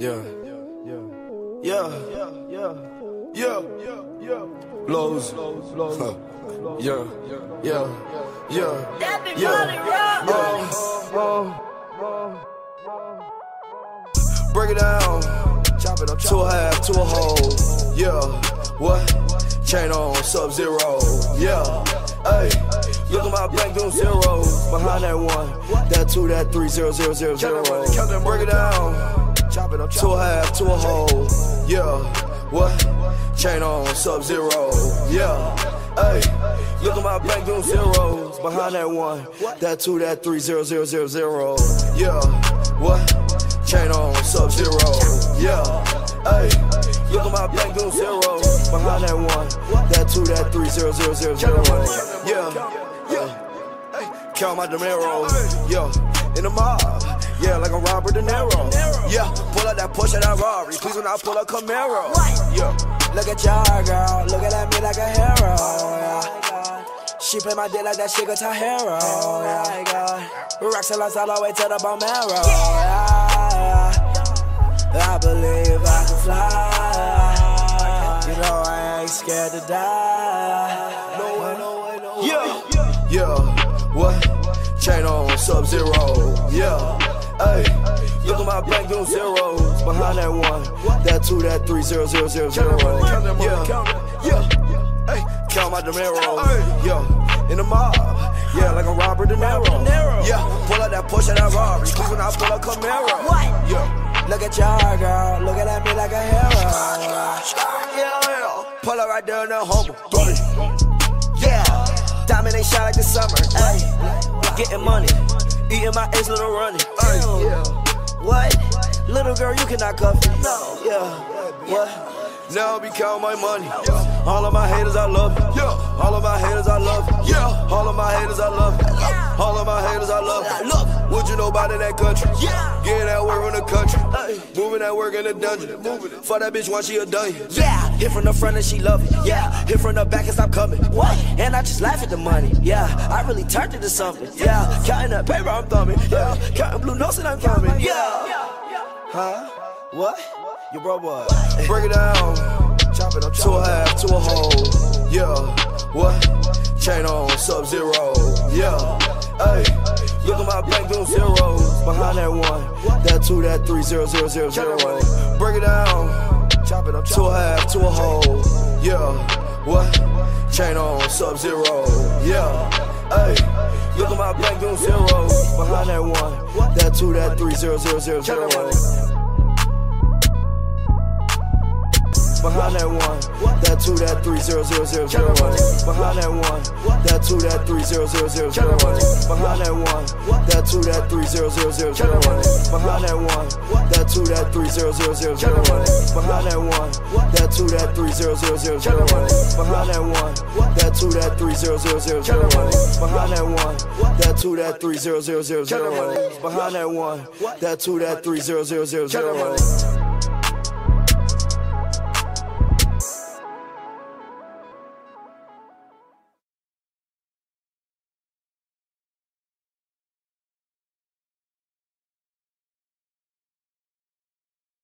Yeah. Yeah. Yeah. Yeah. Yeah. Lows. Huh. Yeah. Yeah. Yeah. That be Yeah. Molly Rock. Oh. Break it down. Chop it up. To a half, to a whole. Yeah. What? Chain on sub zero. Yeah. Hey. Look at my bank doing zeros. Behind that one. That two, that three, zero, zero, zero, zero. Break it down. Chop it up. To a half, to a whole. Yeah. What? Chain on sub zero. Yeah. Hey. Look at my bank doing zeros. Behind that one. That two, that three, zero, zero, zero, zero. Yeah. What? Chain on sub zero. Yeah. Hey. My bank doing zeros. Behind that one. That two, that three, zero, zero, zero, zero. Yeah. Yeah. Count my dinero. Yeah. In the mob. Yeah, like a Robert De Niro. Yeah, pull up that Porsche, that Rari. Please when I pull up Camaro. Yeah. Look at y'all, girl. Looking at me like a hero. Yeah. She play my dick like that shit got. Yeah. Rocks and lights all the way to the bone marrow. Yeah. I believe scared to die. No way, no way, no way. Yeah. Yeah. What? Chain on sub zero. Yeah. Hey. Look at my bank doing zeros. Behind that one. That two, that three, zero, zero, zero, zero. Yeah. Yeah. Hey. Count my dinero. Yeah. In the mob. Yeah, like a Robert De Niro. Yeah. Pull up that Porsche, that Rari. Please when I pull up Camaro. What? Yeah. Look at y'all, girl. Looking at me like a hero. Yeah, yeah. There in the humble. Yeah. Diamond ain't shine like the summer. Ayy. Getting money. Eating my ace little running. Ayy. Yeah. What? Little girl, you cannot cuff me. No. Yeah. What? Now be counting my money. All of my haters, I love it. Yeah. All of my haters, I love it. Yeah. All of my haters, I love it. All of my haters, I love it. Look, what you know about in that country? Yeah. Getting that work in the country. Moving that work in the dungeon. Moving it. For that bitch once she a dungeon. Yeah, hit from the front and she love it. Yeah, hit from the back and stop coming. What? And I just laugh at the money. Yeah, I really turned it to something. Yeah, counting that paper I'm thumbing. Yeah, counting blue notes and I'm coming. Yeah. Huh? What? Your bro boy. Break it down. Chop it up. To a half, to a whole. Yeah. What? Chain on sub zero. Yeah. Hey. Look at my bank doing zeros. Behind that one. That two, that three, zero, zero, zero, zero. Break it down. Chop it up. To a half, to a whole. Yeah. What? Chain on sub zero. Yeah. Hey. Look at my bank doing zeros. Behind that one. That two, that three, zero, zero, zero, zero. Behind that one, that two, that three, zero, zero, zero, zero. Behind that one, that two, that three, zero, zero, zero, zero. Behind that one, that two, that three, zero, zero, zero, zero. Behind that one, that two, that three, zero, zero, zero, zero. Behind that one, that two, that three, zero, zero, zero, zero. Behind that one, that two, that three, zero, zero, zero, zero. Behind that one, that two, that three, zero, zero, zero, zero. Behind that one, that two, that three, zero, zero, zero, zero.